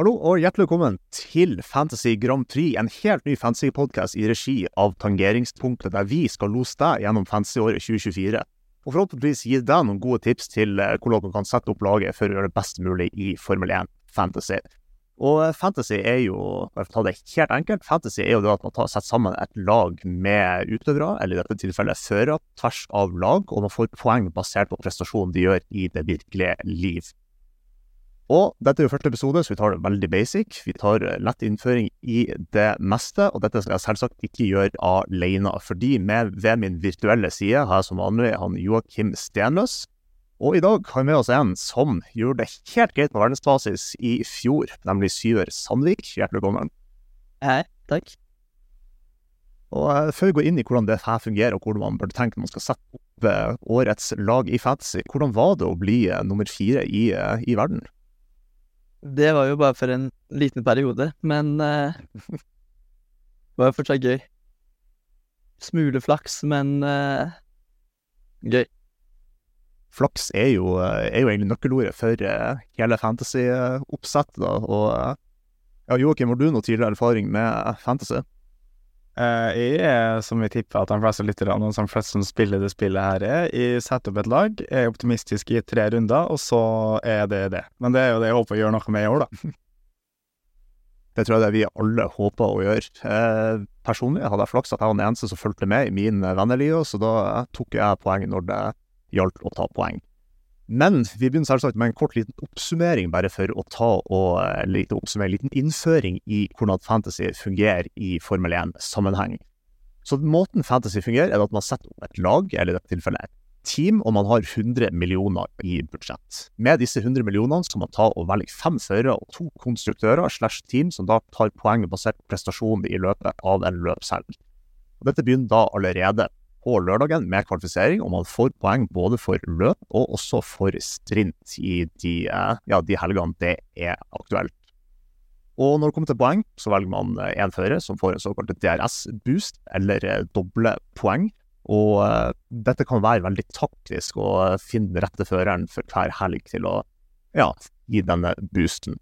Hallo og hjertelig velkommen til Fantasy Grand Prix, en helt ny fantasy-podkast i regi av Tangeringspunktet, der vi skal lose deg gjennom fantasyåret 2024. Og forhåpentligvis gi deg noen gode tips til eh, hvordan du kan sette opp laget for å gjøre det best mulig i Formel 1 Fantasy. Og eh, fantasy er jo, for å ta det helt enkelt, fantasy er jo det at man tar, setter sammen et lag med utøvere, eller i dette tilfellet førere, tvers av lag, og man får poeng basert på prestasjonen de gjør i det virkelige liv. Og dette er jo første episode, så vi tar det veldig basic. Vi tar eh, lett innføring i det meste, og dette skal jeg selvsagt ikke gjøre alene. Fordi med ved min virtuelle side har jeg som vanlig han Joakim Stenløs. Og i dag har vi med oss en som gjorde det helt greit på verdensbasis i fjor, nemlig Syver Sandvik. Hjertelig velkommen. Hei, takk. Og uh, Før vi går inn i hvordan det her fungerer, og hvordan man bør tenke når man skal sette opp uh, årets lag i fantasy, hvordan var det å bli nummer fire i, i verden? Det var jo bare for en liten periode, men uh, det var jo fortsatt gøy. Smule flaks, men uh, gøy. Flaks er jo, er jo egentlig nøkkelordet for hele fantasy-oppsettet, da. Og ja, Joakim, har du noe tidligere erfaring med fantasy? Uh, jeg er, som vi tipper at de fleste lytterne og som flest som spiller det spillet her er, jeg setter opp et lag, er optimistisk i tre runder, og så er det det. Men det er jo det jeg håper å gjøre noe med i år, da. Det tror jeg det vi alle håper å gjøre. Eh, personlig hadde jeg flaks at jeg var den eneste som fulgte med i min venneliga, så da tok jeg poeng når det gjaldt å ta poeng. Men vi begynner selvsagt med en kort liten oppsummering, bare for å ta og eh, lite oppsummere, en liten innføring i hvordan fantasy fungerer i Formel 1-sammenheng. Så måten fantasy fungerer, er at man setter opp et lag, eller i dette tilfellet et team, og man har 100 millioner i budsjett. Med disse 100 millionene skal man ta og velge fem førere og to konstruktører slash team, som da tar poeng basert på prestasjonen i løpet av en løpshelg. Dette begynner da allerede på lørdagen med kvalifisering, og man får poeng både for løp og også for strint i de, eh, ja, de helgene det er aktuelt. Og når det kommer til poeng, så velger man én eh, fører som får en såkalt DRS-boost, eller eh, doble poeng. Og dette kan være veldig taktisk å finne den rette føreren for hver helg til å ja, gi denne boosten.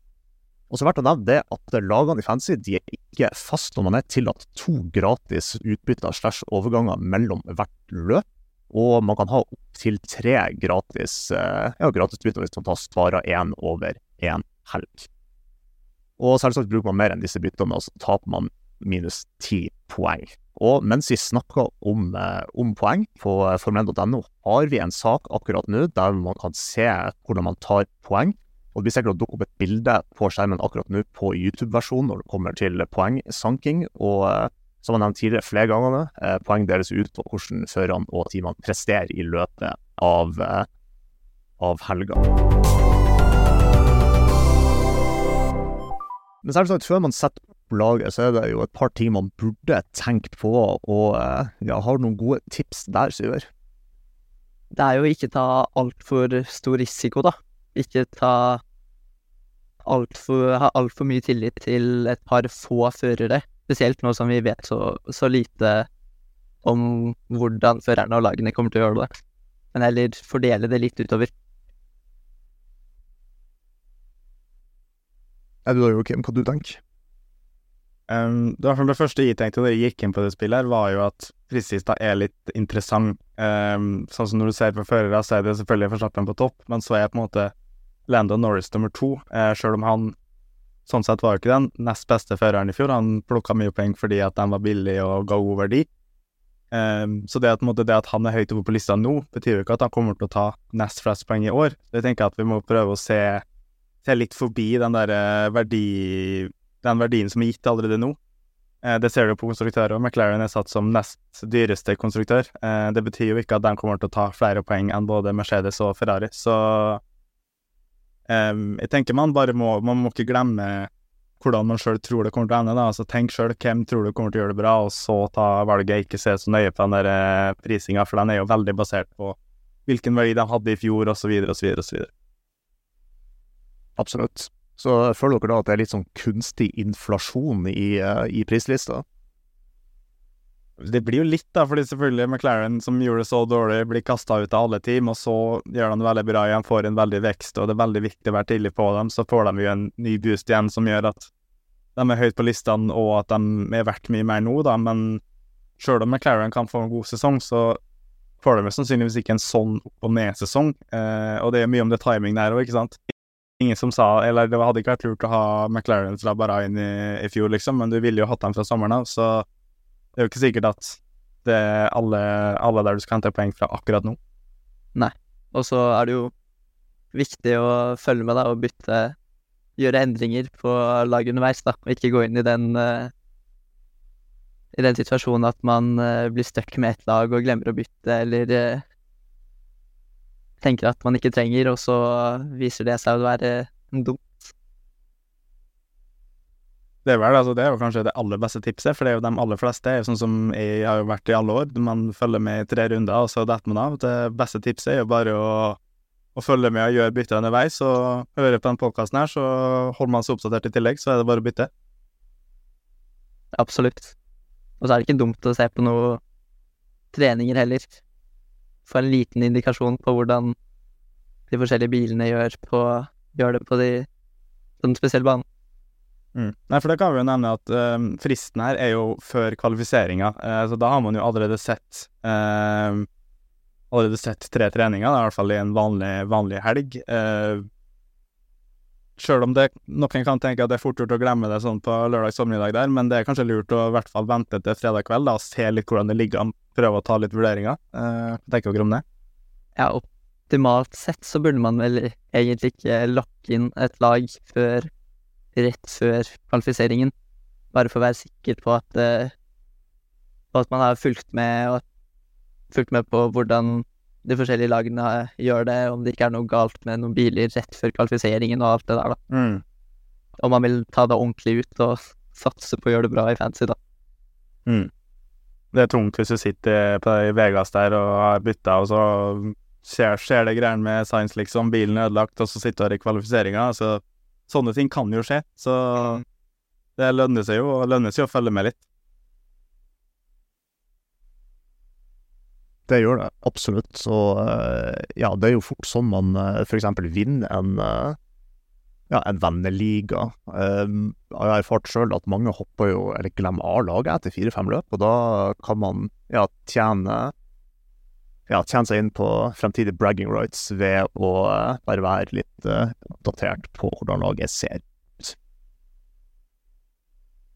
Og så verdt å nevne det at lagene i Fancy de er ikke fast når man er tillatt to gratis utbytter slash overganger mellom hvert løp. Og man kan ha opptil tre gratis eh, ja, gratisbytter hvis man tar svarer én over én helg. Og selvsagt bruker man mer enn disse byttene, og så taper man minus ti poeng. Og mens vi snakker om, eh, om poeng på formel.no, har vi en sak akkurat nå der man kan se hvordan man tar poeng. Og Det blir sikkert å dukke opp et bilde på skjermen akkurat nå på YouTube-versjonen når det kommer til poengsanking. Og eh, som jeg nevnt tidligere flere ganger, eh, poeng deles ut på hvordan førerne og teamene presterer i løpet av, eh, av helga. Men selvsagt, før man setter opp laget, så er det jo et par ting man burde tenkt på, og eh, ja, har du noen gode tips der, Syver? Det er jo ikke ta altfor stor risiko, da. Ikke ta altfor Ha altfor mye tillit til et par få førere. Spesielt nå som vi vet så, så lite om hvordan førerne og lagene kommer til å gjøre det. Men heller fordele det litt utover. Er du da, Joakim, hva du tenker? Um, det, var det første jeg tenkte da jeg gikk inn på det spillet, her, var jo at fristlista er litt interessant. Um, sånn som når du ser på førere, så er det selvfølgelig Verstappen på topp, men så er på en måte Lando Norris nummer to, eh, sjøl om han sånn sett var jo ikke den nest beste føreren i fjor. Han plukka mye poeng fordi at den var billig og ga god verdi. Um, så det at, måte, det at, han er høyt oppe på lista nå, betyr jo ikke at han kommer til å ta nest flest poeng i år. Så jeg tenker at vi må prøve å se, se litt forbi den der verdi den verdien som er gitt allerede nå. Uh, det ser du på konstruktører, og McLaren er satt som nest dyreste konstruktør. Uh, det betyr jo ikke at de kommer til å ta flere poeng enn både Mercedes og Ferrari, så Jeg tenker man bare må Man må ikke glemme hvordan man sjøl tror det kommer til å ende. da, altså Tenk sjøl hvem tror du kommer til å gjøre det bra, og så ta valget. Ikke se så nøye på den der uh, prisinga, for den er jo veldig basert på hvilken verdi de hadde i fjor, osv., osv., osv. Absolutt. Så føler dere da at det er litt sånn kunstig inflasjon i, uh, i prislista? Det blir jo litt, da, fordi selvfølgelig McLaren, som gjorde det så dårlig, blir kasta ut av alle team, og så gjør de det veldig bra igjen, får en veldig vekst, og det er veldig viktig å være tidlig på dem. Så får de jo en ny boost igjen som gjør at de er høyt på listene, og at de er verdt mye mer nå, da. Men sjøl om McLaren kan få en god sesong, så får de sannsynligvis ikke en sånn opp og ned-sesong. Eh, og det er mye om det timing der òg, ikke sant ingen som sa Eller det hadde ikke vært lurt å ha McLaren fra Bahrain i, i fjor, liksom, men du ville jo hatt dem fra sommeren av, så det er jo ikke sikkert at det er alle, alle der du skal hente poeng fra akkurat nå. Nei. Og så er det jo viktig å følge med da, og bytte Gjøre endringer på laget underveis, da, og ikke gå inn i den uh, i den situasjonen at man uh, blir stuck med ett lag og glemmer å bytte, eller uh, tenker at man ikke trenger, og så viser det seg å være dumt. Det er vel, altså, det er jo kanskje det aller beste tipset, for det er jo de aller fleste. er jo Sånn som jeg har jo vært i alle år. Man følger med i tre runder, og så detter man av. Det beste tipset er jo bare å, å følge med og gjøre bytter underveis, og høre på den podkasten her, så holder man seg oppdatert i tillegg, så er det bare å bytte. Absolutt. Og så er det ikke dumt å se på noen treninger heller få en liten indikasjon på hvordan de forskjellige bilene gjør, på, gjør det på de, på den spesielle banen. Mm. Nei, for det kan vi jo nevne at uh, fristen her er jo før kvalifiseringa, uh, så da har man jo allerede sett uh, Allerede sett tre treninger, i hvert fall i en vanlig, vanlig helg. Uh, Sjøl om det, noen kan tenke at det er fort gjort å glemme det sånn på lørdag formiddag der, men det er kanskje lurt å i hvert fall vente til fredag kveld da, og se litt hvordan det ligger an, prøve å ta litt vurderinger. Eh, tenker dere om det? Ja, optimalt sett så burde man vel egentlig ikke lokke inn et lag før rett før kvalifiseringen, bare for å være sikker på at, på at man har fulgt med, og fulgt med på hvordan de forskjellige lagene gjør det, om det ikke er noe galt med noen biler rett før kvalifiseringen og alt det der, da. Mm. Om man vil ta det ordentlig ut og satse på å gjøre det bra i fancy, da. Mm. Det er tungt hvis du sitter på Vegas der og har bytta, og så skjer, skjer det greier med science, liksom. Bilen er ødelagt, og så sitter du her i kvalifiseringa. Så sånne ting kan jo skje. Så det lønner seg jo, og lønner seg å følge med litt. Det gjør det, absolutt. Så eh, ja, det er jo fort sånn man eh, f.eks. vinner en, eh, ja, en venneliga. Jeg har erfart sjøl at mange hopper jo, eller glemmer A-laget etter fire-fem løp, og da kan man ja, tjene ja, tjene seg inn på fremtidige bragging rights ved å bare være litt uh, datert på hvordan laget ser ut.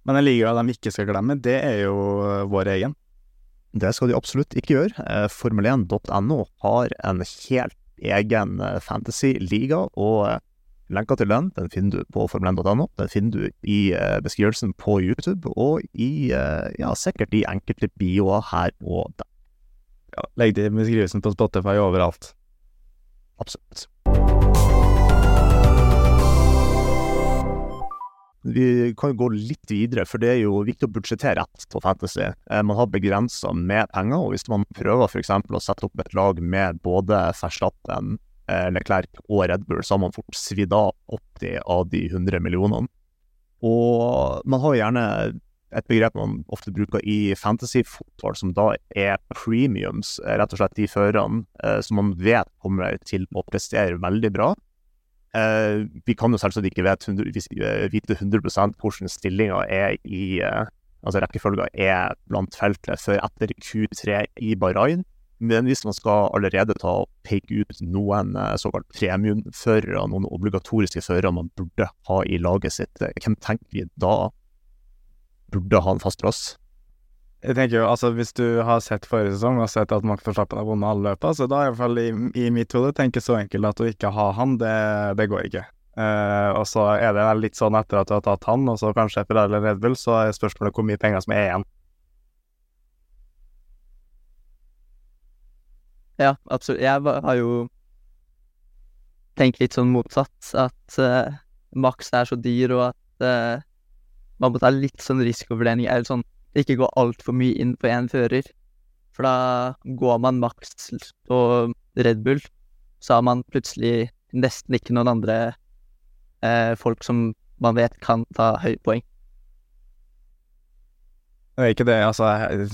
Men en liga de ikke skal glemme, det er jo vår egen. Det skal de absolutt ikke gjøre. Eh, Formel1.no har en helt egen eh, fantasy-liga, og eh, lenka til den den finner du på formel1.no. Den finner du i beskrivelsen på YouTube, og i, ja, sikkert i enkelte bioer her og der. Ja, legg det i beskrivelsen på Spotify overalt. Absolutt. vi kan jo gå litt videre, for det er jo viktig å budsjettere rett på Fantasy. Eh, man har begrensa med penger, og hvis man prøver f.eks. å sette opp et lag med både Verstappen, eh, Leclerc og Red Bull, så har man fort svidd av 80 av de 100 millionene. Og man har jo gjerne et begrep man ofte bruker i fantasy-fotball, som da er premiums. eh, Rett og slett de førerne eh, som man vet kommer til å prestere veldig bra. Eh, vi kan jo selvsagt ikke vet 100, vis- eh, vite 100 hvordan stillinga er i eh, Altså rekkefølga er blant feltet før etter Q3 i Bahrain. Men hvis man skal allerede ta og peke ut noen eh, såkalt premiumførere, noen obligatoriske førere man burde ha i laget sitt, hvem tenker vi da burde ha en fast plass? Jeg tenker jo, altså Hvis du har sett forrige sesong og sett at Max Verstappen har vunnet alle løpene, så da i hvert fall i, i mitt hode tenker så enkelt at å ikke ha han, det, det går ikke. Uh, og så er det litt sånn etter at du har tatt han, og så kanskje Ferrari eller Red Bull, så er spørsmålet hvor mye penger som er igjen. Ja, absolutt. Jeg har jo tenkt litt sånn motsatt, at uh, Max er så dyr, og at eh, man må ta litt sånn risikovurdering, eller sånn ikke gå altfor mye inn på én fører. For da går man maks på Red Bull, så har man plutselig nesten ikke noen andre eh, folk som man vet kan ta høye poeng. Det er ikke det, altså,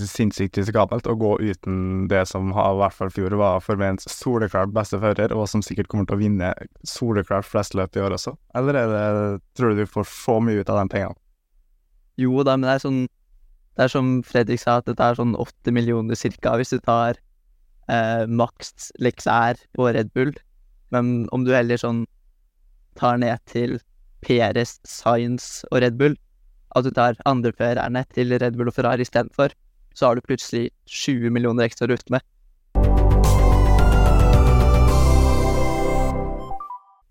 sinnssykt risikabelt å gå uten det som har, i hvert fall fjor var Formens soleklart beste fører, og som sikkert kommer til å vinne soleklart flest løp i år også? Eller er det, tror du du får så mye ut av de pengene? Jo da, men det er sånn Det er som Fredrik sa, at det er sånn 80 millioner cirka hvis du tar eh, Max Lexair på Red Bull. Men om du heller sånn tar ned til Peres, Science og Red Bull, at du tar andreførerne til Red Bull og Ferrari istedenfor, så har du plutselig 20 millioner ekstra å rutte med.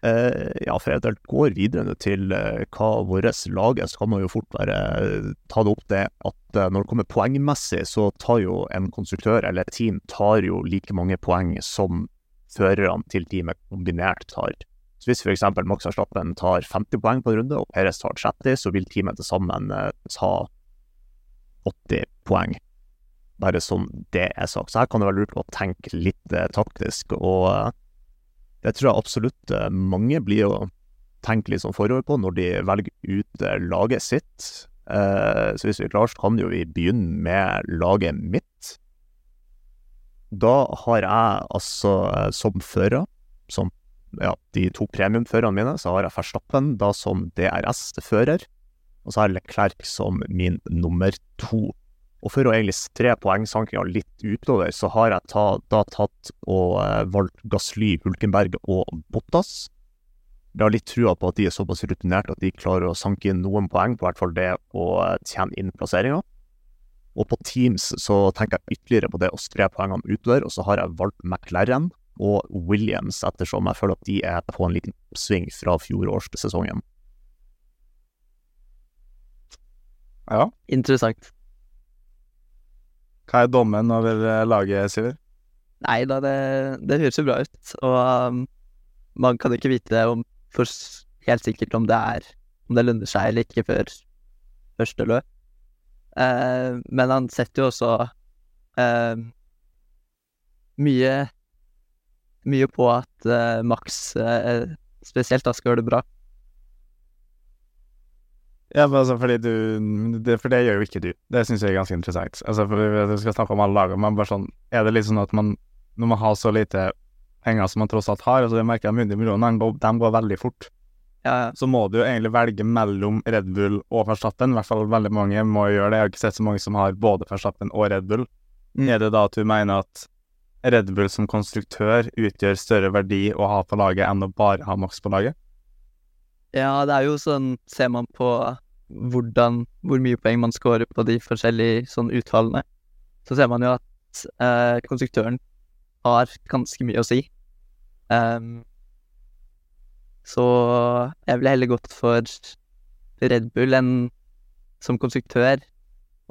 Ja, for eventuelt går videre til eh, hva vårt lag er, så kan man jo fort bare eh, ta det opp det at eh, når det kommer poengmessig, så tar jo en konstruktør eller et team tar jo like mange poeng som førerne til teamet kombinert tar. Så hvis f.eks. Max Verstappen tar 50 poeng på en runde, og Perez tar 30, så vil teamet til sammen eh, ta 80 poeng. Bare sånn det er sagt. Så her kan det være lurt å tenke litt eh, taktisk, og eh, det tror jeg absolutt eh, mange blir å tenke litt sånn forover på når de velger ut eh, laget sitt. Eh, så hvis vi klarer, så kan jo vi begynne med laget mitt. Da har jeg altså som fører, som ja, de to premiumførerne mine, så har jeg Verstappen da som DRS-fører, og så har jeg Leclerc som min nummer to. Og for å egentlig spre poengsankinga litt utover, så har jeg ta, da tatt og eh, valgt Gasly, Hulkenberg og Bottas. Jeg har litt trua på at de er såpass rutinerte at de klarer å sanke inn noen poeng, på hvert fall det å eh, tjene inn plasseringa. Og på Teams så tenker jeg ytterligere på det å spre poengene utover, og så har jeg valgt McLaren og Williams, ettersom jeg føler at de er på en liten oppsving fra fjorårssesongen. Ja. Interessant. Hva er dommen over eh, laget, Siver? Nei da, det, det høres jo bra ut. Og um, man kan ikke vite om, for helt sikkert om det er om det lønner seg eller ikke før første løp. Uh, men han setter jo også uh, mye mye på at uh, Max spesielt da skal gjøre det bra. Ja, men altså, fordi du det, For det gjør jo ikke du. Det syns jeg er ganske interessant. Altså, for Vi skal snakke om alle lagene, men bare sånn Er det litt sånn at man Når man har så lite penger som man tross alt har, altså det merker at 100 millioner, de går, de går veldig fort, Ja, ja. så må du jo egentlig velge mellom Red Bull og Verstappen. I hvert fall veldig mange må gjøre det. Jeg har ikke sett så mange som har både Verstappen og Red Bull. Mm. Er det da at du mener at Red Bull som konstruktør utgjør større verdi å ha på laget enn å bare ha Max på laget? Ja, det er jo sånn Ser man på hvordan Hvor mye poeng man scorer på de forskjellige sånn utfallene, så ser man jo at eh, konstruktøren har ganske mye å si. Um, så jeg ville heller gått for Red Bull enn som konstruktør,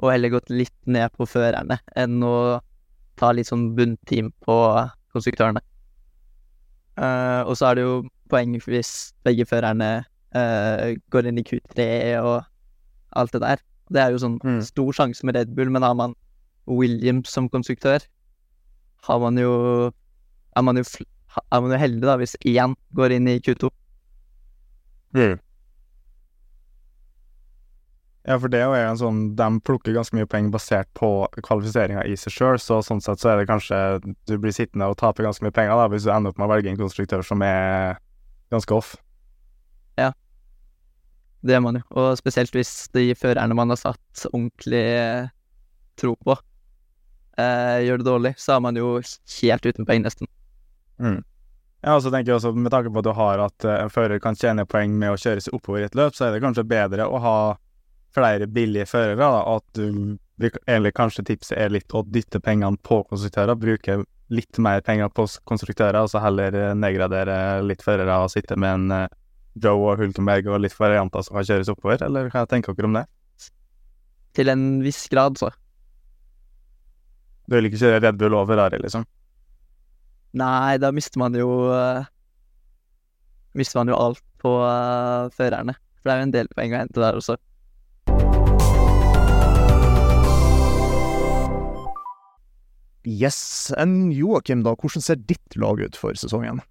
og heller gått litt ned på førerne enn å ta litt sånn bunnteam på konstruktørene. Uh, og så er det jo poeng hvis begge førerne eh, går inn i Q3 og alt det der. Det er jo sånn Mm. stor sjanse med Red Bull, men har man Williams som konstruktør, har man jo er man jo, fl- er man jo heldig da hvis én går inn i Q2. Ja, for det er jo en sånn De plukker ganske mye poeng basert på kvalifiseringa i seg sjøl, så sånn sett så er det kanskje du blir sittende og taper ganske mye penger da, hvis du ender opp med å velge en konstruktør som er ganske off. Det gjør man jo. Og spesielt hvis de førerne man har satt ordentlig eh, tro på, eh, gjør det dårlig, så er man jo helt uten poeng, nesten. Ja, og så tenker jeg også, Med tanke på at du har at eh, en fører kan tjene poeng med å kjøre seg oppover i et løp, så er det kanskje bedre å ha flere billige førere. da, At du Eller kanskje tipset er litt å dytte pengene på konstruktører. Bruke litt mer penger på konstruktører, og så heller eh, nedgradere litt førere og sitte med en Joe og Hulkenberg og litt varianter som kan kjøres oppover. Eller hva tenker dere om det? Til en viss grad, så. Du vil ikke kjøre Red Bull og Ferrari, liksom? Nei, da mister man jo uh, Mister man jo alt på uh, førerne. For det er jo en del poeng å hente der også. Yes. Enn Joakim, da, hvordan ser ditt lag ut for sesongen?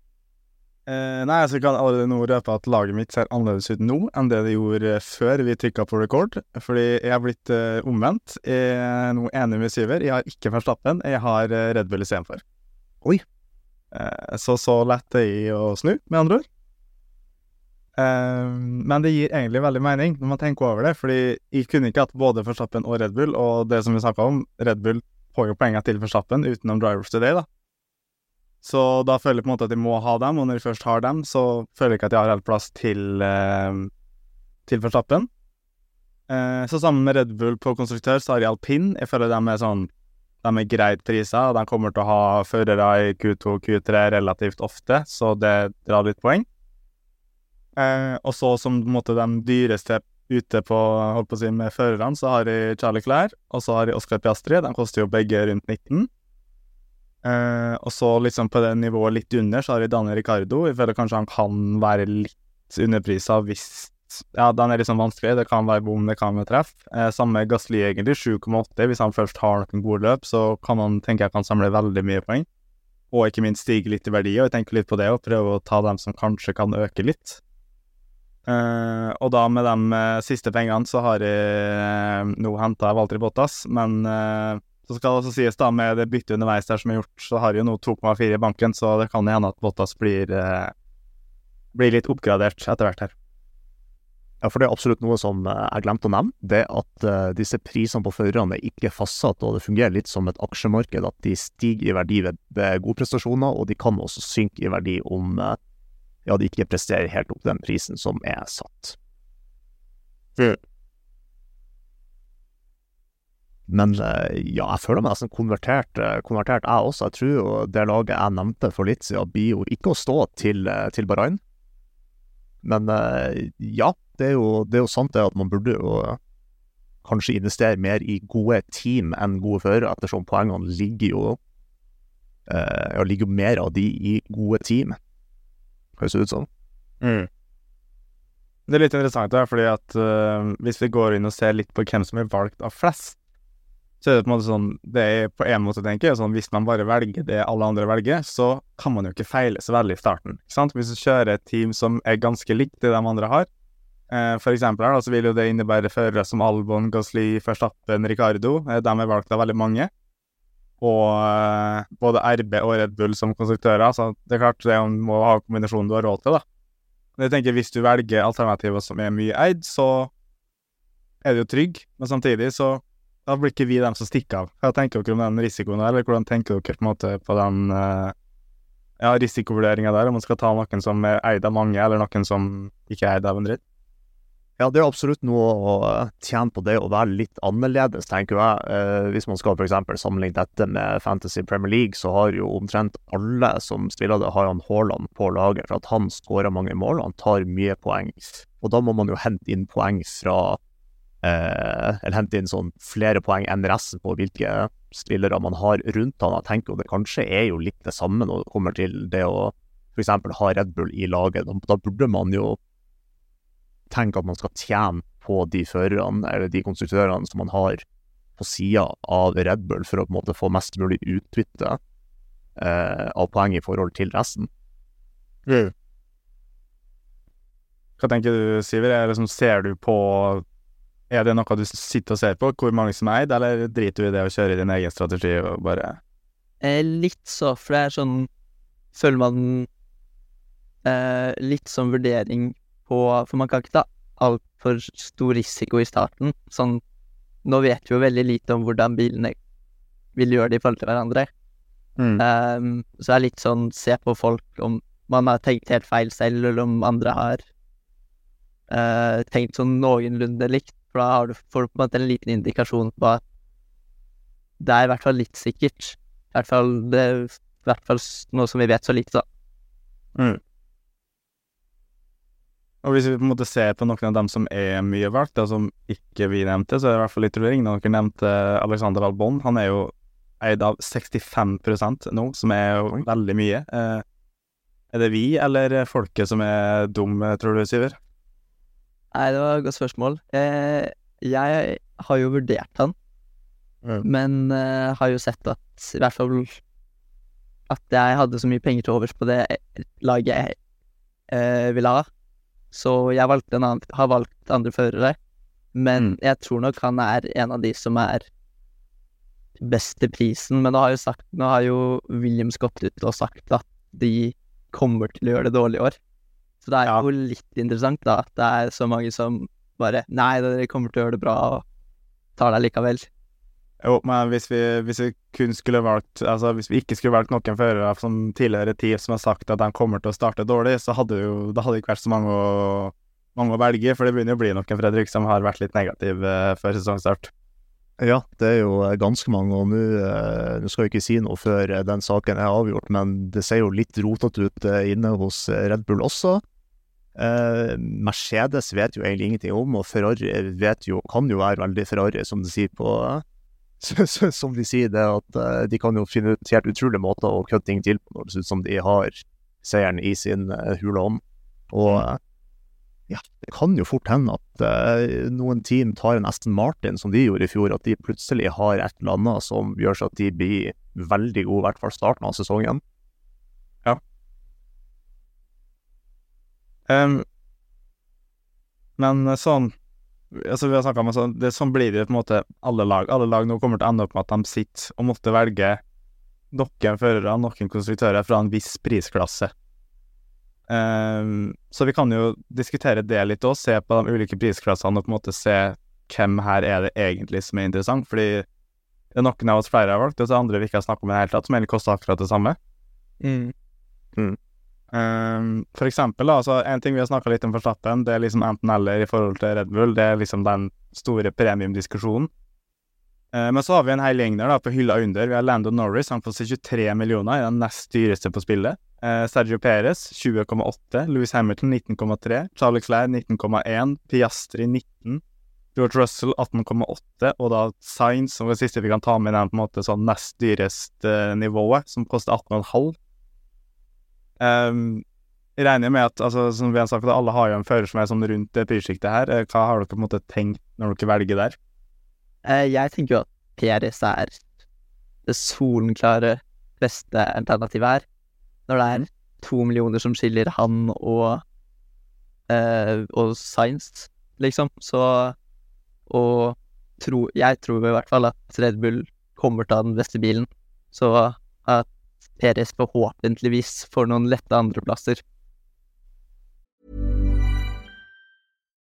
Eh, nei, altså jeg kan allerede nå røpe at laget mitt ser annerledes ut nå enn det det gjorde før vi trykka på record. Fordi jeg har blitt uh, omvendt. Jeg er nå enig med Syver. Jeg har ikke Verstappen, jeg har uh, Red Bull istedenfor. Oi. Uh, så så lett er jeg å snu, med andre ord. Men det gir egentlig veldig mening når man tenker over det, fordi jeg kunne ikke hatt både Verstappen og Red Bull, og det som vi snakka om, Red Bull får jo poengene til Verstappen utenom Drivers Today, da. Så da føler jeg på en måte at jeg må ha dem, og når jeg først har dem, så føler jeg ikke at jeg har helt plass til, eh, til Verstappen. Eh, så sammen med Red Bull på konstruktør, så har jeg alpin. Jeg føler de er sånn De er greit prisa, og de kommer til å ha førere i Q2 og Q3 relativt ofte, så det drar litt poeng. Eh, og så som på en måte de dyreste ute på, holdt på å si, med førerne, så har jeg Charlie Clair, og så har jeg Oscar Piastri. De koster jo begge rundt 19. Eh, og så liksom på det nivået litt under, så har vi Daniel Ricardo. Jeg føler kanskje han kan være litt underprisa hvis Ja, den er liksom vanskelig. Det kan være bom, det kan være treff. Eh, samme Gasli, egentlig. 7,8. Hvis han først har noen gode løp, så kan han tenke jeg kan samle veldig mye poeng. Og ikke minst stige litt i verdi. Og jeg tenker litt på det, og prøve å ta dem som kanskje kan øke litt. Uh, og da med de siste pengene så har jeg nå henta Valtri Bottas, men så skal det også sies da, med det byttet underveis der som er gjort, så har jeg jo nå 2,4 i banken, så det kan hende at Bottas blir, eh, blir litt oppgradert etter hvert her. Ja, for det er absolutt noe som eh, jeg glemte å nevne. Det at eh, disse prisene på førerne er ikke fastsatt, og det fungerer litt som et aksjemarked. At de stiger i verdi ved, ved gode prestasjoner, og de kan også synke i verdi om eh, ja, de ikke presterer helt opp den prisen som er satt. Men eh, ja, jeg føler meg nesten konvertert, eh, konvertert jeg også. Jeg tror jo det laget jeg nevnte for litt siden, blir jo ikke å stå til, eh, til Bahrain. Men ja, det er, jo, det er jo sant det at man burde jo kanskje investere mer i gode team enn gode førere, ettersom poengene ligger jo ja, ligger jo mer av de i gode team, høres det ut som. Det er litt interessant, da, fordi at uh, hvis vi går inn og ser litt på hvem som er valgt av flest, så er det på en måte sånn Det er på en måte, tenker jeg, sånn hvis man bare velger det alle andre velger, så kan man jo ikke feile så veldig i starten. ikke sant? Hvis du kjører et team som er ganske likt det de andre har, eh, for eksempel her, da, så vil jo det innebære førere som Albon, Gasly, Verstappen, Ricardo. Eh, de er valgt av veldig mange. Og eh, både RB og Red Bull som konstruktører, så det er klart det må ha kombinasjonen du har råd til, da. Men jeg tenker hvis du velger alternativer som er mye eid, så er det jo trygg, men samtidig så da blir ikke vi dem som stikker av. Hva tenker dere om den risikoen der, eller hvordan tenker dere på, måte på den uh, ja, risikovurderinga der, om man skal ta noen som er eid av mange, eller noen som ikke er eid av en dritt? Ja, det er absolutt noe å eh, tjene på det å være litt annerledes, tenker jeg. Eh, hvis man skal f.eks. sammenligne dette med Fantasy Premier League, så har jo omtrent alle som spiller det, har han Haaland på laget, for at han skårer mange mål, og han tar mye poeng. Og da må man jo hente inn poeng fra Eller hente inn sånn flere poeng enn resten på hvilke spillere man har rundt han. Jeg tenker jo det kanskje er jo litt det samme når det kommer til det å f.eks. ha Red Bull i laget. Da, burde man jo tenke at man skal tjene på de førerne eller de konstruktørene som man har på sida av Red Bull, for å på en måte få mest mulig utbytte eh, av poeng i forhold til resten. Mm. Hva tenker du, Siver? Er liksom, ser du på Er det noe du sitter og ser på, hvor mange som er eid, eller driter du i det å kjøre din egen strategi og bare Eh, litt så, for det er sånn Føler man eh, litt sånn vurdering på For man kan ikke ta altfor stor risiko i starten. Sånn Nå vet vi jo veldig lite om hvordan bilene vil gjøre det i forhold til hverandre. mm. Um, så det er litt sånn se på folk om man har tenkt helt feil selv, eller om andre har uh, tenkt sånn noenlunde likt. For da har du, får du på en måte en liten indikasjon på at det er i hvert fall litt sikkert. I hvert fall, det, er i hvert fall noe som vi vet så lite, da. Mm. Og hvis vi på en måte ser på noen av dem som er mye valgt, da, som ikke vi nevnte, så er det i hvert fall litt. Når dere nevnte Alexander Albon, han er jo eid av 65% nå, som er jo veldig mye. Eh, er det vi eller folket som er dum, tror du, Syver? Nei, det var et godt spørsmål. Eh, jeg har jo vurdert han, Mm. men eh, har jo sett at i hvert fall at jeg hadde så mye penger til overs på det laget jeg eh, ville ha. Så jeg valgte en annen, har valgt andre førere. Men Mm. jeg tror nok han er en av de som er best til prisen. Men nå har jo, sagt, nå har jo Williams gått ut og sagt at de kommer til å gjøre det dårlig i år. Så det er Ja. jo litt interessant, da, at det er så mange som bare Nei, dere kommer til å gjøre det bra, og tar deg likevel. Jo, men hvis vi, hvis vi kun skulle valgt Altså, hvis vi ikke skulle valgt noen førere som tidligere team som har sagt at de kommer til å starte dårlig, så hadde jo Det hadde ikke vært så mange å, mange å velge, for det begynner jo å bli noen, Fredrik, som har vært litt negativ eh, før sesongstart. Ja, det er jo eh, ganske mange, og nå eh, nå skal jeg ikke si noe før eh, den saken er avgjort, men det ser jo litt rotete ut inne hos Red Bull også. Eh, Mercedes vet jo egentlig ingenting om, og Ferrari vet jo, kan jo være veldig Ferrari, som de sier på Som de sier det, at de kan jo finne ut helt utrolige måter å kødde ting til på når det ser ut som de har seieren i sin hule hånd. Og eh, ja, det kan jo fort hende at eh, noen team tar en Aston Martin, som de gjorde i fjor, at de plutselig har et eller annet som gjør seg at de blir veldig gode, i hvert fall starten av sesongen. Em, men eh, sånn Altså, vi har snakka om sånn det, Sånn blir det på en måte alle lag. Alle lag nå kommer til å ende opp med at de sitter og måtte velge noen førere, noen konstruktører fra en viss prisklasse. Em, så vi kan jo diskutere det litt òg, se på de ulike prisklassene og på en måte se hvem her er det egentlig som er interessant, fordi det er noen av oss flere har valgt, og så er andre vi ikke har snakket om i det hele tatt, som egentlig koster akkurat det samme. Um, for eksempel, altså en ting vi har snakka litt om for Stappen, det er liksom enten eller i forhold til Red Bull. Det er liksom den store premiumdiskusjonen. Uh, men så har vi en hel gjeng der da, på hylla under. Vi har Lando Norris, han får 23 millioner, er den nest dyreste på spillet. Uh, Sergio Perez 20,8. Louis Hamilton 19,3. Charles Clair 19,1. Piastri 19. George Russell 18,8. Og da Sainz, som er det siste vi kan ta med den på en måte sånn nest dyreste nivået, som koster 18,5. Um, jeg regner med at, altså, som vi har sagt, alle har jo en fører som er sånn rundt det prissjiktet her. Eh, Hva har dere på en måte tenkt når dere velger der? Eh, jeg tenker jo at Perez er det solenklare beste alternativet her. Når det er to millioner som skiller han og eh, og Science, liksom. Så Og tro, jeg tror i hvert fall at Red Bull kommer til å ha den beste bilen. Så at Peres forhåpentligvis får noen lette andreplasser.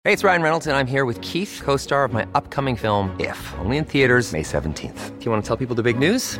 Hey, it's Ryan Reynolds, and I'm here with Keith, co star of my upcoming film, If, only in theaters, May 17th. Do you want to tell people the big news?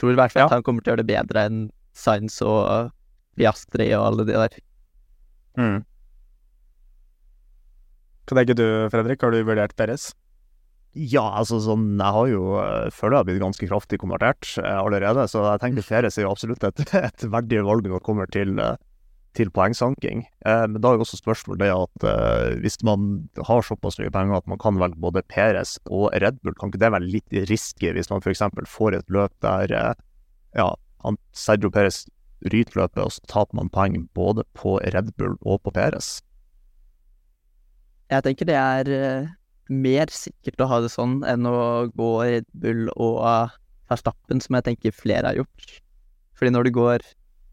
Tror i hvert fall at han kommer til å gjøre det bedre enn Sainz og Piastri og alle de der. Mm. Hva tenker du, Fredrik? Har du vurdert Perez? Ja, altså sånn Jeg har jo eh, føler jeg har blitt ganske kraftig konvertert eh, allerede, så jeg tenker Perez er jo absolutt et, et verdig valg når det kommer til, eh, til poengsanking. Eh, men da er jo også spørsmålet det at eh, hvis man har såpass mye penger at man kan velge både Peres og Red Bull, kan ikke det være litt risky hvis man f.eks. får et løp der eh, ja, han Sergio Peres ryter løpet, og så taper man poeng både på Red Bull og på Peres? Jeg tenker det er eh, mer sikkert å ha det sånn enn å gå Red Bull og uh, Verstappen, som jeg tenker flere har gjort. Fordi når du går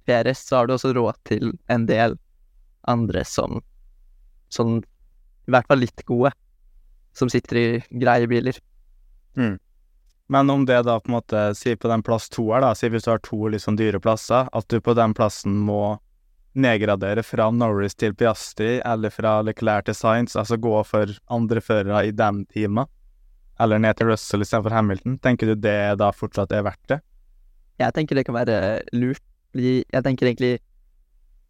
PRS, så har du også råd til en del andre som sånn i hvert fall litt gode, som sitter i greie biler. Men om det da på en måte, si på den plass to her da, si hvis du har to liksom dyre plasser, at du på den plassen må nedgradere fra Norris til Piastri, eller fra Leclerc til Sainz, altså gå for andre førere i den teamet, eller ned til Russell istedenfor Hamilton, tenker du det da fortsatt er verdt det? Jeg tenker det kan være lurt, fordi jeg tenker egentlig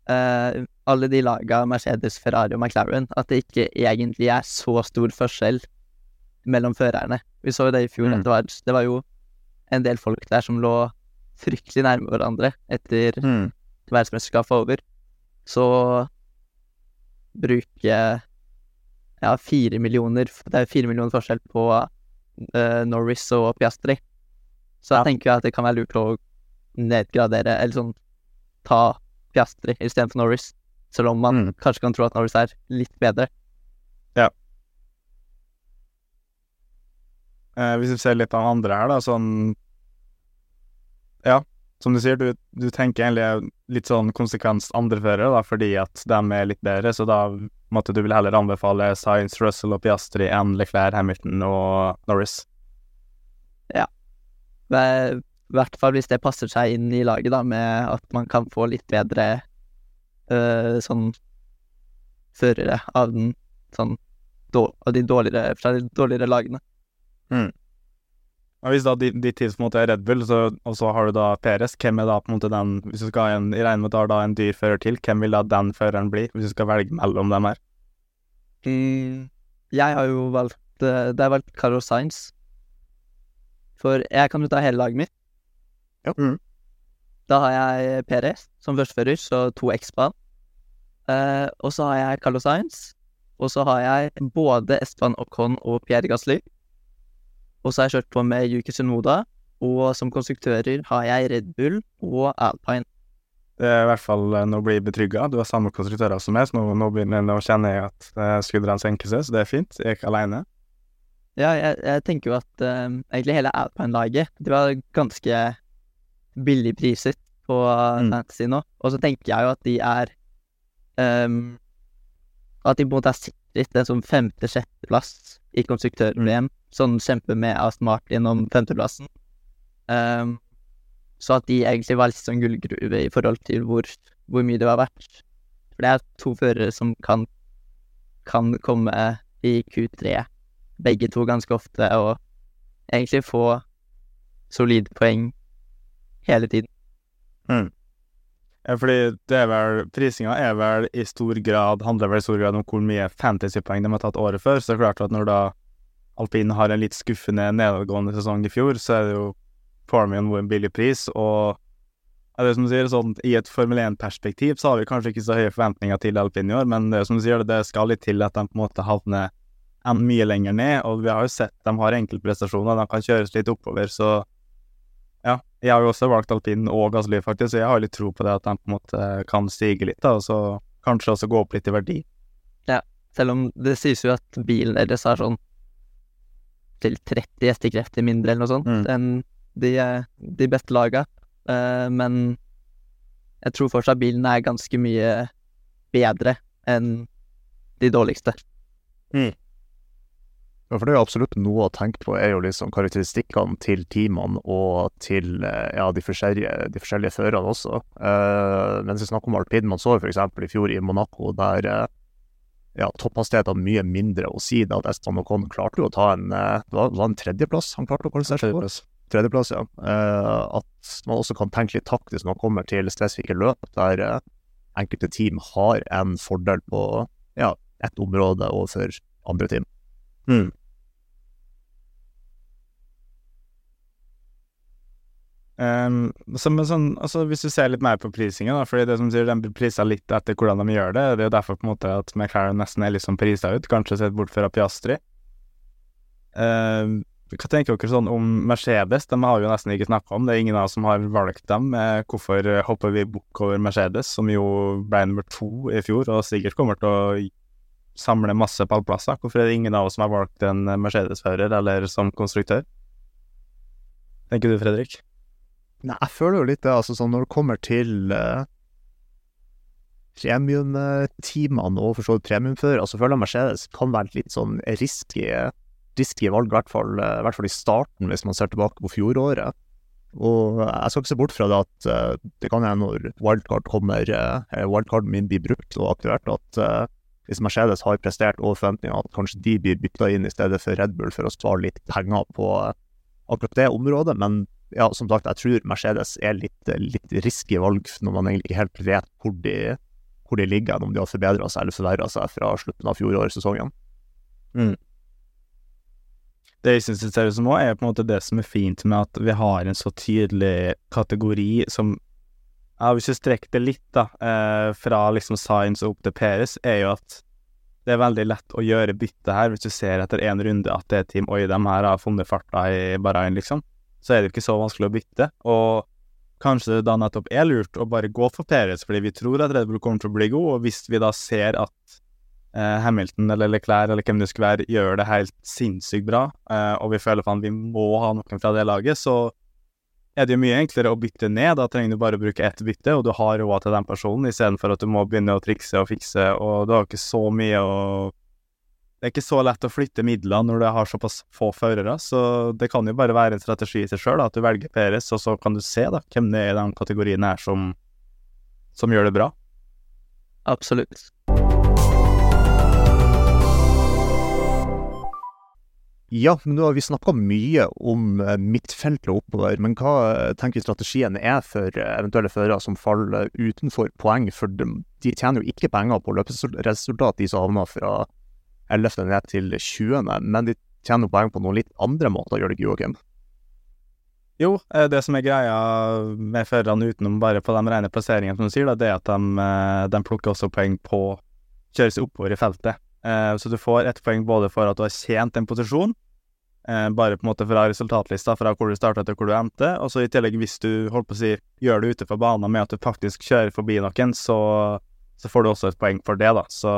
uh, alle de laga Mercedes, Ferrari og McLaren, at det ikke egentlig er så stor forskjell mellom førerne. Vi så jo det i fjor, Mm. det var, det var jo en del folk der som lå fryktelig nærme hverandre etter Mm. verdensmesterskapet over. Så bruke ja, fire millioner Det er fire millioner forskjell på uh, Norris og Piastri. Så jeg tenker at det kan være lurt å nedgradere, eller sånn ta Piastri istedenfor Norris. Selv om man Mm. kanskje kan tro at Norris er litt bedre. Eh, hvis vi ser litt av andre her, da, sånn Ja, som du sier, du, du tenker egentlig litt sånn konsekvens andreførere, da, fordi at de er litt bedre, så da måtte du vil heller anbefale Science, Russell og Piastri enn Leclerc, Hamilton og Norris. I hvert fall hvis det passer seg inn i laget, da, med at man kan få litt bedre eh, sånn førere av den sånn av de dårligere, fra de dårligere lagene. Og hvis da ditt tips på en måte er Red Bull, så, og så har du da Peres, hvem er da på en måte den Hvis du skal ha en, i regner med at du har da en dyr fører til, hvem vil da den føreren bli, hvis du skal velge mellom dem her? Jeg har jo valgt eh, Det er valgt Carlos Sainz. For jeg kan jo ta hele laget mitt. Ja. Mm. Da har jeg Perez som førstefører, så to X-ban. Eh, og så har jeg Carlos Sainz. Og så har jeg både Esteban Ocon og Pierre Gasly. Og så har jeg kjørt på med Yuki Sunoda. Og som konstruktører har jeg Red Bull og Alpine. Det er i hvert fall eh, nå blir jeg betrygga. Du har samme konstruktører som meg, så nå, nå, begynner, nå kjenner jeg at uh, skuldrene senker seg, så det er fint. Jeg er ikke aleine. Ja, jeg, jeg tenker jo at eh, egentlig hele Alpine-laget De var ganske billig priset på Mm. Fantasy nå. Og så tenker jeg jo at de er um, At de på en måte har sikret en sånn femte-sjetteplass i konstruktør-VM. Sånn kjemper med Aston Martin om femteplassen. Um, så at de egentlig var litt sånn gullgruve i forhold til hvor, hvor mye det var verdt. For det er to førere som kan, kan komme i Q3 begge to ganske ofte, og egentlig få solide poeng hele tiden. Ja, fordi det er vel Prisinga er vel i stor grad handler vel i stor grad om hvor mye fantasypoeng de har tatt året før. Så det er klart at når da alpin har en litt skuffende nedadgående sesong i fjor, så er det jo Formian en billig pris, og ja, det er som du sier, sånn, I et Formel 1-perspektiv så har vi kanskje ikke så høye forventninger til alpin i år, men det er som du sier, det skal litt til at de på en måte havner en mye lenger ned, og vi har jo sett de har enkeltprestasjoner, de kan kjøres litt oppover, så jeg har jo også valgt alpin og Gasly, faktisk, så jeg har litt tro på det at de på en måte kan stige litt, da, og så kanskje også gå opp litt i verdi. Ja, Selv om det sies jo at bilen deres har sånn til 30 hestekrefter mindre eller noe sånt Mm. enn de, de beste laga. uh, men jeg tror fortsatt bilen er ganske mye bedre enn de dårligste. Ja, for det er jo absolutt noe å tenke på, er jo liksom karakteristikkene til teamene og til eh, ja, de forskjellige, de forskjellige førerne også. Uh, mens vi snakker om alpin, man så jo f.eks. i fjor i Monaco, der uh, ja, topphastighet hadde mye mindre å si. da Estan Ocon klarte jo å ta en uh, det var, det var en tredjeplass han klarte å kvalifisere seg på. Tredjeplass, ja. Uh, at man også kan tenke litt taktisk når man kommer til spesifikke løp, der enkelte team har en fordel på ja, ett område overfor andre team. Mm. Um, så, men sånn, altså Hvis du ser litt mer på prisingen, da, fordi det som sier, de blir prisa litt etter hvordan de gjør det. Det er jo derfor på en måte at McLaren nesten er litt sånn prisa ut, kanskje sett bort fra Piastri. Um, hva tenker dere sånn om Mercedes? De har jo nesten ikke snakka om, det er ingen av oss som har valgt dem. Eh, hvorfor hopper vi bukk over Mercedes, som jo ble nummer to i fjor, og sikkert kommer til å samle masse pallplasser? Hvorfor er det ingen av oss som har valgt en Mercedes-fører eller som konstruktør? Tenker du, Fredrik? Nei, jeg føler jo litt det, altså sånn når det kommer til uh, premiumteamene og for så vidt premiumførere, altså føler jeg Mercedes kan være litt sånn risky, risky valg, i hvert, fall, uh, hvert fall i starten, hvis man ser tilbake på fjoråret. Og jeg skal ikke se bort fra det at uh, det kan hende når wildcard kommer, wildcarden min blir brukt og aktivert, at hvis Mercedes har prestert over forventningene, at kanskje de blir bytta inn i stedet for Red Bull for å spare litt penger på akkurat det området, men ja, som sagt, jeg tror Mercedes er litt, litt risky valg når man egentlig ikke helt vet hvor de, hvor de ligger, om de har forbedra seg eller forverra seg fra slutten av fjorårssesongen. Mm. Det jeg syns er på en måte det som er fint med at vi har en så tydelig kategori som ja, Hvis du strekker det litt, da, eh, fra liksom Science og opp til Peres, er jo at det er veldig lett å gjøre bytte her, hvis du ser etter én runde at det er team Oi, de her har funnet farta i Bahrain, liksom så er det ikke så vanskelig å bytte. Og kanskje det da nettopp er lurt å bare gå for Perez, fordi vi tror at Red Bull kommer til å bli god, og hvis vi da ser at eh, Hamilton eller Leclerc eller hvem det skulle være, gjør det helt sinnssykt bra, eh, og vi føler at vi må ha noen fra det laget, så er det jo mye enklere å bytte ned. Da trenger du bare å bruke ett bytte, og du har råd til den personen, istedenfor at du må begynne å trikse og fikse, og du har ikke så mye å det er ikke så lett å flytte midler når du har såpass få førere, så det kan jo bare være en strategi i seg sjøl, at du velger Peres, og så kan du se da, hvem det er i den kategorien her som, som gjør det bra. Absolutt. Ja, men nå har vi snakka mye om eh, midtfeltet oppover, men hva tenker tenker strategien er for eh, eventuelle førere som faller utenfor poeng? For de, de tjener jo ikke penger på løpsresultat, de som havner fra 11. ned til 20., men de tjener jo poeng på noen litt andre måter, gjør det ikke, Joakim? Jo, eh, det som er greia med førerne utenom bare på de rene plasseringene, som du sier, det er at de, eh, de, plukker også poeng på å kjøre seg oppover i feltet. Eh, så du får ett poeng både for at du har tjent en posisjon, bare på en måte fra resultatlista fra hvor du starta til hvor du endte, og så i tillegg hvis du holdt på å si gjør det ute på banen med at du faktisk kjører forbi noen, så, så får du også et poeng for det, da. Så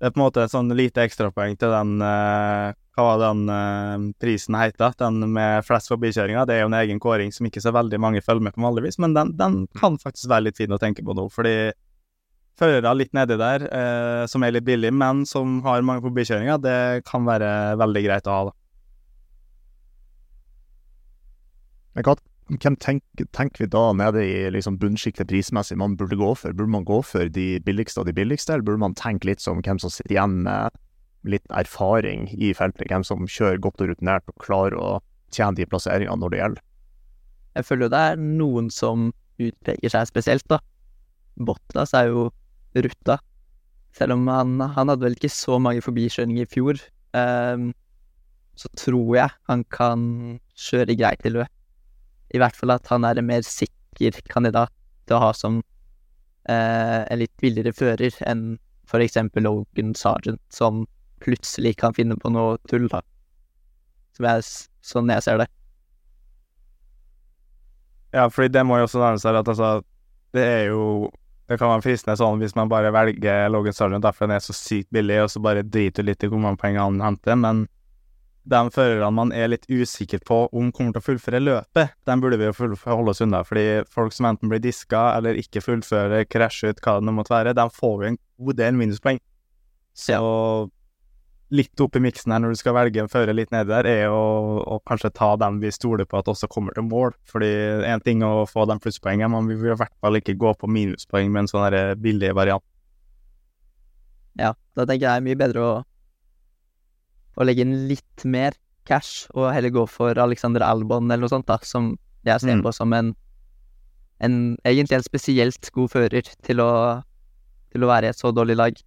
det er på en måte et sånn lite ekstrapoeng til den uh, Hva var den prisen heita? Den med flest forbikjøringer. Det er jo en egen kåring som ikke så veldig mange følger med på vanligvis, men den, den kan faktisk være litt fin å tenke på nå, fordi førere litt nedi der, eh, som er litt billig, men som har mange forbikjøringer, det kan være veldig greit å ha, da. Men hva hvem tenker, tenker, vi da nede i liksom bunnsjiktet prismessig man burde gå for? Burde man gå for de billigste av de billigste, eller burde man tenke litt som hvem som sitter igjen med litt erfaring i feltet, hvem som kjører godt og rutinert og klarer å tjene de plasseringene når det gjelder? Jeg føler jo det er noen som utpeker seg spesielt, da. Bottas er jo rutta. Selv om han, han hadde vel ikke så mange forbikjøringer i fjor, um, så tror jeg han kan kjøre greit i løp i hvert fall at han er en mer sikker kandidat til å ha som uh, en litt billigere fører enn eksempel Logan Sergeant, som plutselig kan finne på noe tull, da. Som jeg, sånn jeg ser det. Ja, fordi det må jo også nevnes her at altså, det er jo Det kan være fristende sånn hvis man bare velger Logan Sergeant derfor den er så sykt billig, og så bare driter du litt i hvor mange poeng han henter, men de førerne man er litt usikker på om kommer til å fullføre løpet, dem burde vi jo holde oss unna. Fordi folk som enten blir diska eller ikke fullfører, krasjer ut, hva det nå måtte være, de får jo en god del minuspoeng. Så litt opp i miksen her når du skal velge en fører litt nedi der, er å, å, kanskje ta dem vi stoler på at også kommer til mål. Fordi én ting er å få de plusspoengene, men vi vil i hvert fall ikke gå på minuspoeng med en sånn billig variant. Ja, da tenker jeg det er mye bedre å, å legge inn litt mer cash, og heller gå for Alexander Albon eller noe sånt, da, som jeg ser mm. på som en, en egentlig en spesielt god fører til å, til å være i et så dårlig lag.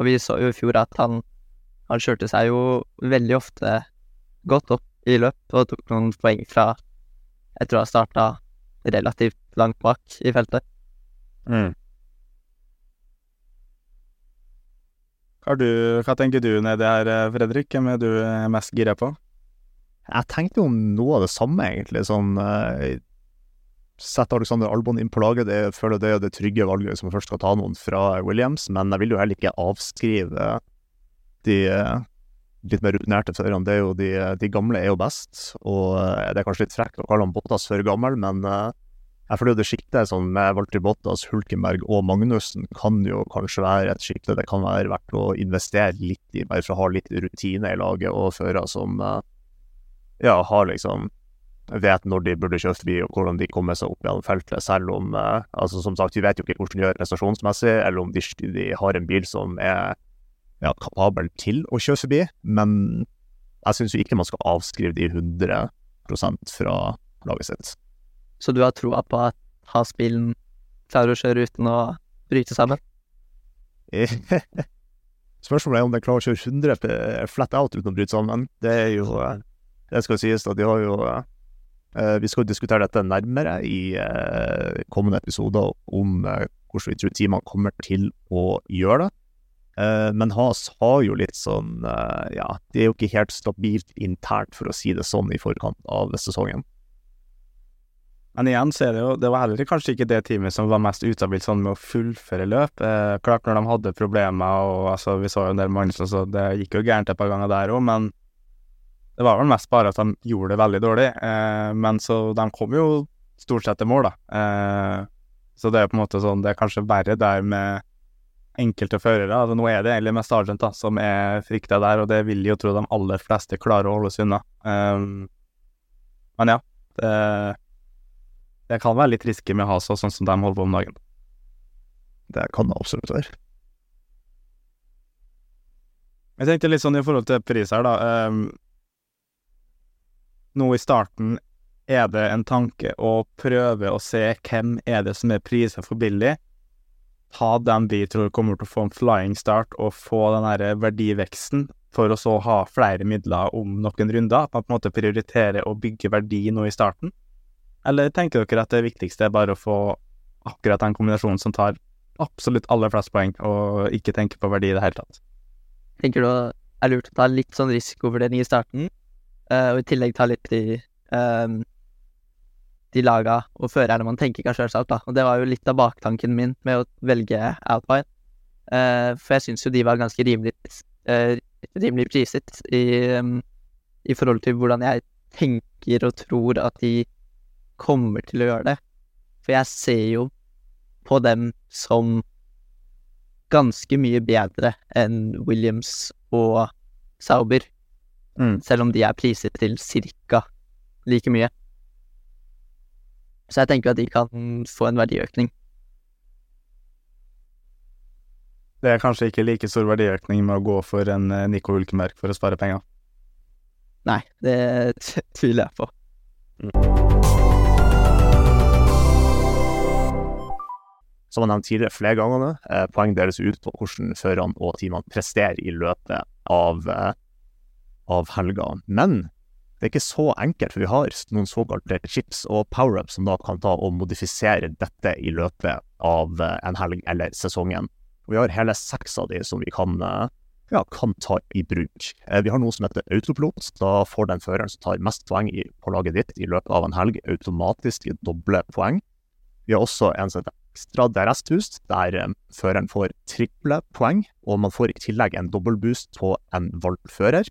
Og vi så jo i fjor at han han kjørte seg jo veldig ofte godt opp i løp og tok noen poeng fra Jeg tror han starta relativt langt bak i feltet. Mm. Hva, du, hva, tenker du nedi her, Fredrik? Hvem er du mest gira på? Jeg tenkte jo noe av det samme, egentlig. Sånn Sette Alexander Albon inn på laget, det, jeg føler det er det trygge valget hvis man først skal ta noen fra Williams, men jeg vil jo heller ikke avskrive de eh, litt mer rutinerte førerne, det er jo de, de, gamle er jo best. Og eh, det er kanskje litt frekt å kalle han Bottas for gammel, men jeg føler jo det sjiktet sånn med Walter Bottas, Hulkenberg og Magnussen kan jo kanskje være et sjikte det kan være verdt å investere litt i, bare for å ha litt rutine i laget, og førere som ja, har liksom vet når de burde kjøre forbi og hvordan de kommer seg opp gjennom feltet, selv om altså som sagt, vi vet jo ikke hvordan de gjør prestasjonsmessig, eller om de, de har en bil som er ja, kapabel til å kjøre forbi, men jeg syns ikke man skal avskrive de 100 fra laget sitt. Så du har troa på at Hasbilen klarer å kjøre uten å bryte sammen? Spørsmålet er om de klarer å kjøre 100 flat out uten å bryte sammen. Det er jo Det skal sies at de har jo eh, Vi skal diskutere dette nærmere i eh, kommende episoder om eh, hvordan vi tror teamene kommer til å gjøre det. Uh, men Has har jo litt sånn uh, Ja, det er jo ikke helt stabilt internt, for å si det sånn, i forkant av sesongen. Men igjen så er det jo Det var heller kanskje ikke det teamet som var mest ustabilt sånn med å fullføre løp. Eh, klart når de hadde problemer, og altså, vi så jo en del Magnus, så det gikk jo gærent et par ganger der òg, men det var vel mest bare at de gjorde det veldig dårlig. Eh, men så de kom jo stort sett til mål, da. Eh, så det er på en måte sånn Det er kanskje verre der med enkelte førere. Altså, nå er det egentlig mest Argent da, som er frykta der, og det vil jo tro de aller fleste klarer å holde seg unna. Um, men ja, det, det, kan være litt risky med Hasa, sånn som de holder på om dagen. Det kan det absolutt være. Jeg tenkte litt sånn i forhold til pris her, da. Um, nå i starten er det en tanke å prøve å se hvem er det som er priser for billig, ha dem vi tror kommer til å få en flying start og få den her verdiveksten, for å så ha flere midler om noen runder? At man på en måte prioriterer å bygge verdi nå i starten? Eller tenker dere at det viktigste er bare å få akkurat den kombinasjonen som tar absolutt aller flest poeng, og ikke tenke på verdi i det hele tatt? Tenker du det er lurt å ta litt sånn risikovurdering i starten, uh, og i tillegg ta litt i um, de laga og førerne man tenker kan kjøre seg opp, da. Og det var jo litt av baktanken min med å velge Alpine. Uh, for jeg syns jo de var ganske rimelig, uh, rimelig priset i, um, i, forhold til hvordan jeg tenker og tror at de kommer til å gjøre det. For jeg ser jo på dem som ganske mye bedre enn Williams og Sauber. Mm. Selv om de er priset til cirka like mye. Så jeg tenker at de kan få en verdiøkning. Det er kanskje ikke like stor verdiøkning med å gå for en eh, Nico Hulkenberg for å spare penger? Nei, det tviler jeg på. Som jeg nevnte tidligere flere ganger, eh, poeng deles ut på hvordan førerne og teamene presterer i løpet av, eh, av helga. Men det er ikke så enkelt, for vi har noen såkalte chips og power-ups som da kan ta og modifisere dette i løpet av eh, en helg eller sesongen. Vi har hele seks av de som vi kan, eh, ja, kan ta i bruk. Eh, vi har noe som heter autopilot. Da får den føreren som tar mest poeng på laget ditt i løpet av en helg, automatisk doble poeng. Vi har også en som heter ekstra DRS-boost, der føreren får triple poeng, og man får i tillegg en dobbeltboost på en valgt fører.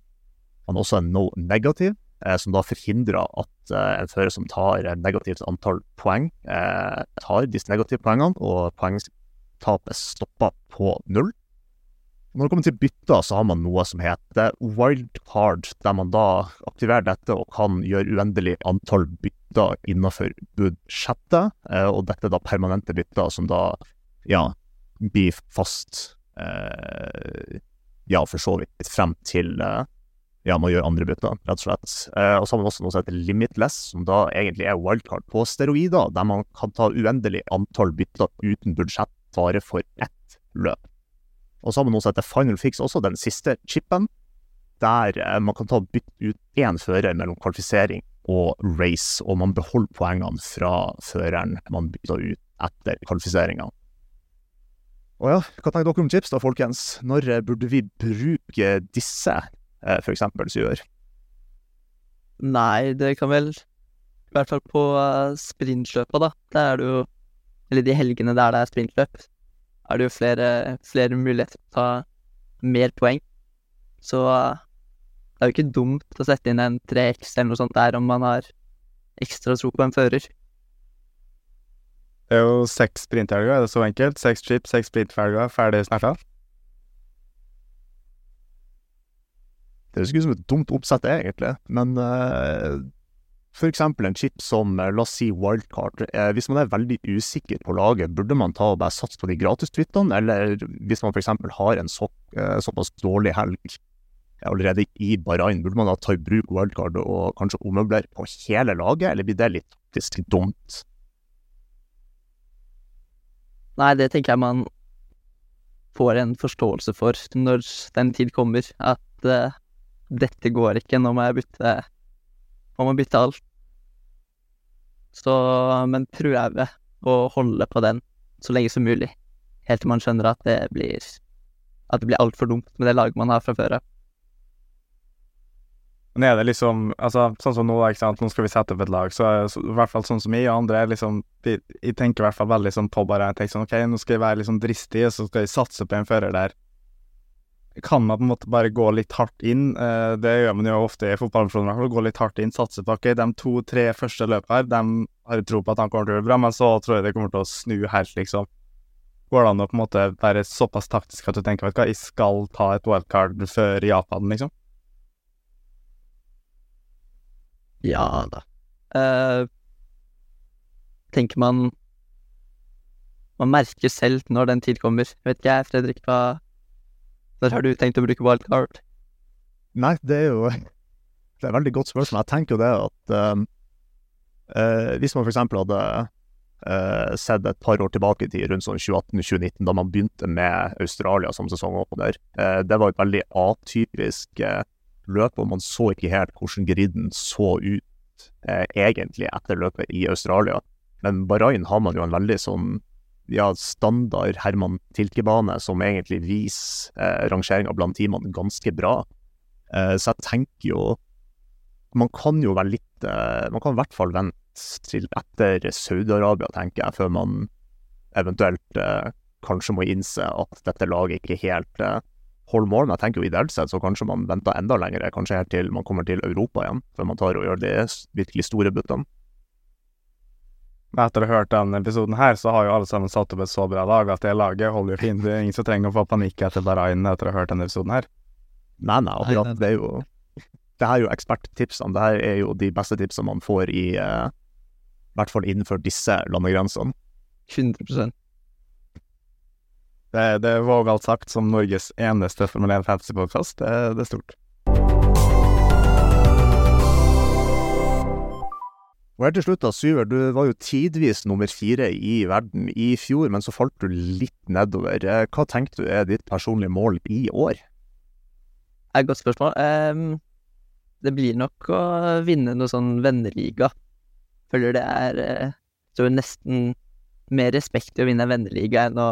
Man har også en no negativ, eh, som da forhindrer at eh, en fører som tar et negativt antall poeng, eh, tar disse negative poengene, og poengtapet stopper på null. Når det kommer til bytter, så har man noe som heter wildcard, der man da aktiverer dette og kan gjøre uendelig antall bytter innenfor budsjettet, eh, og dette er da permanente bytter som da, ja, blir fast, eh, ja, for så vidt, frem til eh, ja, man gjør andre bytter, rett og slett. Eh, og så har man også noe som heter limitless, som da egentlig er wildcard på steroider, der man kan ta uendelig antall bytter uten budsjett bare for ett løp. Og så har man noe som heter final fix også, den siste chipen, der eh, man kan ta bytte ut én fører mellom kvalifisering og race, og man beholder poengene fra føreren man bytter ut etter kvalifiseringa. Og ja, hva tenker dere om chips da, folkens? Når eh, burde vi bruke disse, eh, for eksempel, Syver? Nei, det kan vel I hvert fall på uh, sprintløpa, da. Der er det jo Eller de helgene der det er sprintløp, er det jo flere, flere muligheter til å ta mer poeng. Så uh, det er jo ikke dumt å sette inn en 3X eller noe sånt der om man har ekstra tro på en fører. Det er jo seks sprinthelger, er det så enkelt? Seks chip, seks sprinthelger, ferdig snakka? Det høres ut som et dumt oppsett, egentlig, men uh, eksempel en chip som, uh, la oss si, wildcard. Uh, hvis man er veldig usikker på laget, burde man ta og bare satse på de gratistwittene, eller hvis man for eksempel har en så, såpass dårlig helg allerede i Bahrain, burde man da ta i bruk wildcard og kanskje ommøblere på hele laget, eller blir det litt faktisk dumt? Nei, det tenker jeg man får en forståelse for når den tid kommer, at uh, dette går ikke, nå må jeg bytte Nå må jeg bytte alt. Så, men prøve å holde på den så lenge som mulig, helt til man skjønner at det blir at det blir altfor dumt med det laget man har fra før av. Men er det liksom Altså, sånn som nå, ikke sant, nå skal vi sette opp et lag, så, så i hvert fall sånn som jeg og andre liksom Jeg, jeg tenker i hvert fall veldig sånn på bare Jeg tenker sånn OK, nå skal jeg være liksom dristig, og så skal jeg satse på en fører der. Kan man på en måte bare gå litt hardt inn? Eh, det gjør man jo ofte i hvert. Gå litt hardt inn, satse på OK, de to-tre første løpene her, de har tro på at han kommer til å gjøre bra, men så tror jeg det kommer til å snu helt, liksom. Går det an å på en måte være såpass taktisk at du tenker vet du hva, jeg skal ta et wildcard før Japan, liksom? Ja da. Uh, tenker man Man merker selv når den tid kommer. Vet ikke jeg, Fredrik, hva Når har du tenkt å bruke wildcard? Nei, det er jo Det er et veldig godt spørsmål. Jeg tenker jo det at um, uh, hvis man eksempel hadde uh, sett et par år tilbake i tid, rundt sånn 2018-2019, da man begynte med Australia som sesongåpner, uh, det var et veldig atypisk uh, løp, og man så ikke helt hvordan griden så ut egentlig etter løpet i Australia. Men Bahrain har man jo en veldig sånn ja, standard Herman Tilke-bane som egentlig viser eh, rangeringa blant teamene ganske bra. Eh, så jeg tenker jo Man kan jo være litt eh, Man kan i hvert fall vente til etter Saudi-Arabia, tenker jeg, før man eventuelt eh, kanskje må innse at dette laget ikke helt eh, holde mål. Men jeg tenker jo ideelt sett så kanskje man venter enda lenger, kanskje helt til man kommer til Europa igjen, før man tar og gjør de virkelig store byttene. Etter å ha hørt denne episoden her, så har jo alle sammen satt opp et så bra lag at det laget holder jo fint. Det er ingen som trenger å få panikk etter Bahrain etter å ha hørt denne episoden her. Nei, nei, akkurat. Det er jo Det her er jo eksperttipsene. Det her er jo de beste tipsene man får i uh, hvert fall innenfor disse landegrensene. 100 det, det er vågalt sagt som Norges eneste Formel 1 fantasy-podkast. Det, det, er stort. Og helt til slutt, da, Syver, du var jo tidvis nummer fire i verden i fjor, men så falt du litt nedover. Eh, hva tenker du er ditt personlige mål i år? Det er et godt spørsmål. Um, det blir nok å vinne noe sånn venneliga. Føler det er uh, Så nesten mer respekt i å vinne en venneliga enn å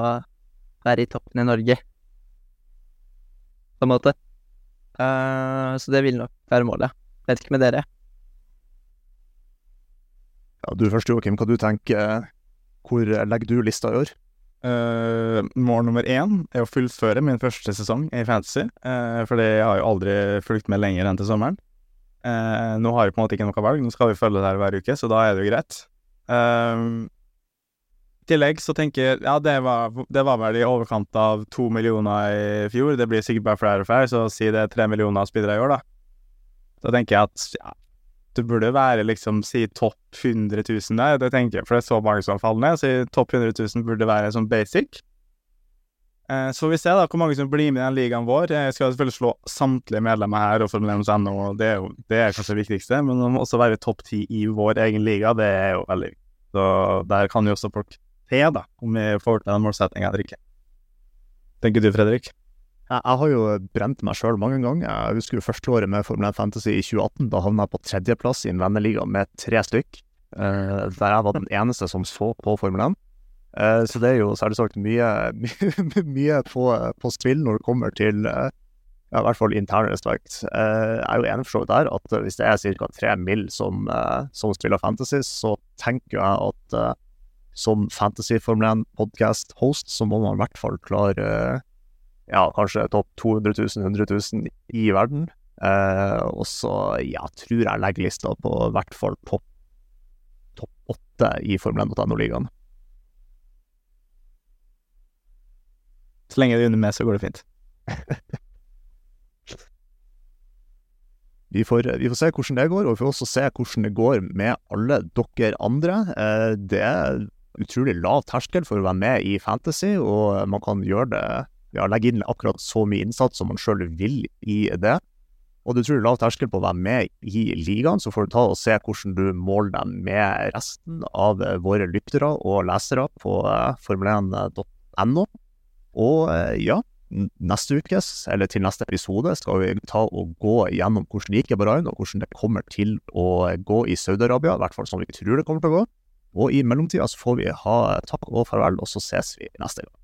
være i toppen i Norge, på en måte. Uh, så det vil nok være målet. Vet ikke med dere. Ja, du først, Joakim. Hva du tenker Hvor legger du lista i år? Uh, mål nummer én er å fullføre min første sesong i Fantasy, uh, fordi jeg har jo aldri fulgt med lenger enn til sommeren. Uh, nå har vi på en måte ikke noe valg, nå skal vi følge det her hver uke, så da er det jo greit. I tillegg så tenker jeg Ja, det var, var vel i overkant av to millioner i fjor. Det blir sikkert bare flere og flere, så si det er tre millioner spillere i år, da. Så tenker jeg at ja, det burde være liksom si topp 100 000 der, det tenker jeg, for det er så mange som faller ned, så topp 100 000 burde være sånn basic. Eh, så får vi se da hvor mange som blir med i den ligaen vår. Jeg skal selvfølgelig slå samtlige medlemmer her og Formel1.no, og det er jo det er kanskje det viktigste, men å også være topp ti i vår egen liga, det er jo veldig viktig. Så der kan jo også folk se da, om vi får til den målsettinga eller ikke. Tenker du, Fredrik? Jeg, jeg har jo brent meg sjøl mange ganger. Jeg husker jo første året med Formel 1 Fantasy i 2018. Da havna jeg på tredjeplass i en venneliga med tre stykk, uh, der jeg var den eneste som så på Formel 1. Uh, så det er jo selvsagt mye, mye, mye på, på, spill når det kommer til uh, ja, i hvert fall intern respekt. Eh, jeg er jo enig for så vidt der at hvis det er ca. tre mill. Som, eh, som, spiller fantasy, så tenker jeg at eh, som Fantasy Formel 1 podcast-host, så må man i hvert fall klare ja, kanskje topp 200 000, 100 000 i verden. Eh, og så ja, tror jeg legger lista på i hvert fall topp top åtte i Formel 1.no-ligaen. Så lenge det er under med, så går det fint. vi, får, vi får, se hvordan det går, og vi får også se hvordan det går med alle dere andre. Eh, det er utrolig lav terskel for å være med i Fantasy, og man kan gjøre det ja, legge inn akkurat så mye innsats som man sjøl vil i det. Og du tror lav terskel på å være med i ligaen, så får du ta og se hvordan du måler dem med resten av våre lyttere og lesere på uh, formel1.no. Og uh, ja, neste ukes, eller til neste episode, skal vi ta og gå gjennom hvordan det gikk i Bahrain, og hvordan det kommer til å gå i Saudi-Arabia, i hvert fall som vi tror det kommer til å gå. Og i mellomtida så får vi ha takk og farvel, og så ses vi neste gang.